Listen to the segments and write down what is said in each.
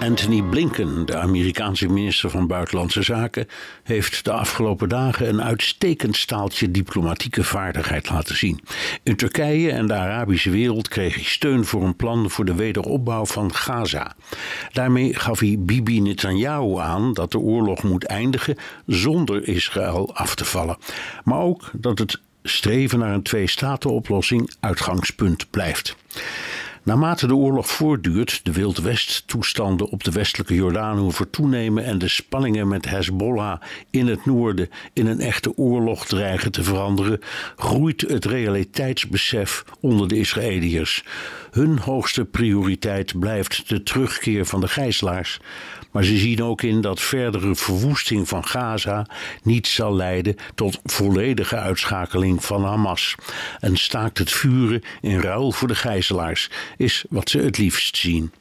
Anthony Blinken, de Amerikaanse minister van Buitenlandse Zaken, heeft de afgelopen dagen een uitstekend staaltje diplomatieke vaardigheid laten zien. In Turkije en de Arabische wereld kreeg hij steun voor een plan voor de wederopbouw van Gaza. Daarmee gaf hij Bibi Netanyahu aan dat de oorlog moet eindigen zonder Israël af te vallen, maar ook dat het streven naar een twee-staten-oplossing uitgangspunt blijft. Naarmate de oorlog voortduurt, de Wild West-toestanden op de westelijke Jordaanhoever toenemen en de spanningen met Hezbollah in het noorden in een echte oorlog dreigen te veranderen, groeit het realiteitsbesef onder de Israëliërs. Hun hoogste prioriteit blijft de terugkeer van de gijzelaars, maar ze zien ook in dat verdere verwoesting van Gaza niet zal leiden tot volledige uitschakeling van Hamas. En staakt het vuren in ruil voor de gijzelaars is wat ze het liefst zien.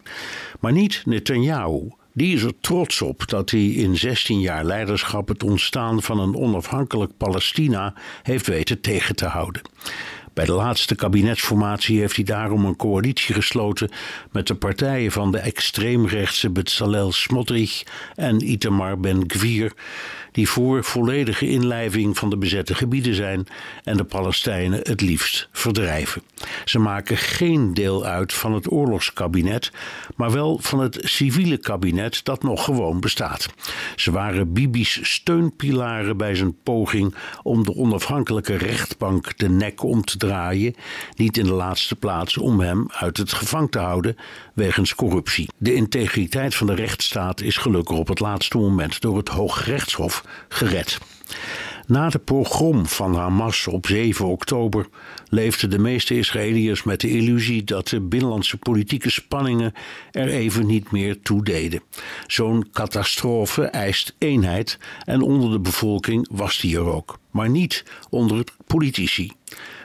Maar niet Netanyahu. Die is er trots op dat hij in 16 jaar leiderschap het ontstaan van een onafhankelijk Palestina heeft weten tegen te houden. Bij de laatste kabinetsformatie heeft hij daarom een coalitie gesloten met de partijen van de extreemrechtse Bezalel Smotrich en Itamar Ben-Gvir, die voor volledige inlijving van de bezette gebieden zijn en de Palestijnen het liefst verdrijven. Ze maken geen deel uit van het oorlogskabinet, maar wel van het civiele kabinet dat nog gewoon bestaat. Ze waren Bibi's steunpilaren bij zijn poging om de onafhankelijke rechtbank de nek om te draaien, niet in de laatste plaats om hem uit het gevangen te houden wegens corruptie. De integriteit van de rechtsstaat is gelukkig op het laatste moment door het Hooggerechtshof gered. Na de pogrom van Hamas op 7 oktober leefden de meeste Israëliërs met de illusie dat de binnenlandse politieke spanningen er even niet meer toe deden. Zo'n catastrofe eist eenheid en onder de bevolking was die er ook, maar niet onder politici.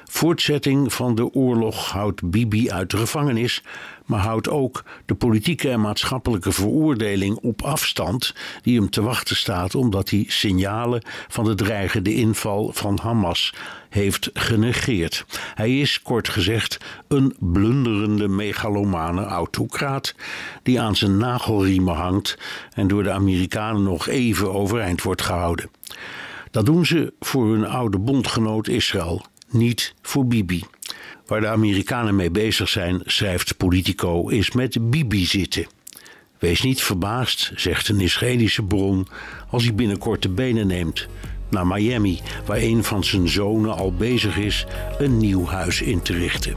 Voortzetting van de oorlog houdt Bibi uit de gevangenis, maar houdt ook de politieke en maatschappelijke veroordeling op afstand die hem te wachten staat omdat hij signalen van de dreigende inval van Hamas heeft genegeerd. Hij is, kort gezegd, een blunderende megalomane autocraat die aan zijn nagelriemen hangt en door de Amerikanen nog even overeind wordt gehouden. Dat doen ze voor hun oude bondgenoot Israël, niet voor Bibi. Waar de Amerikanen mee bezig zijn, schrijft Politico, is met Bibi zitten. Wees niet verbaasd, zegt een Israëlische bron, als hij binnenkort de benen neemt naar Miami, waar een van zijn zonen al bezig is een nieuw huis in te richten.